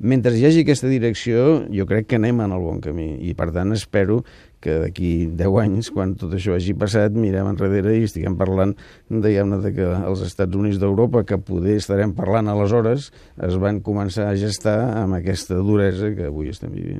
Mentre hi hagi aquesta direcció, jo crec que anem en el bon camí i, per tant, espero que d'aquí 10 anys, quan tot això hagi passat, mirem enrere i estiguem parlant, diguem-ne, de que els Estats Units d'Europa, que poder estarem parlant aleshores, es van començar a gestar amb aquesta duresa que avui estem vivint.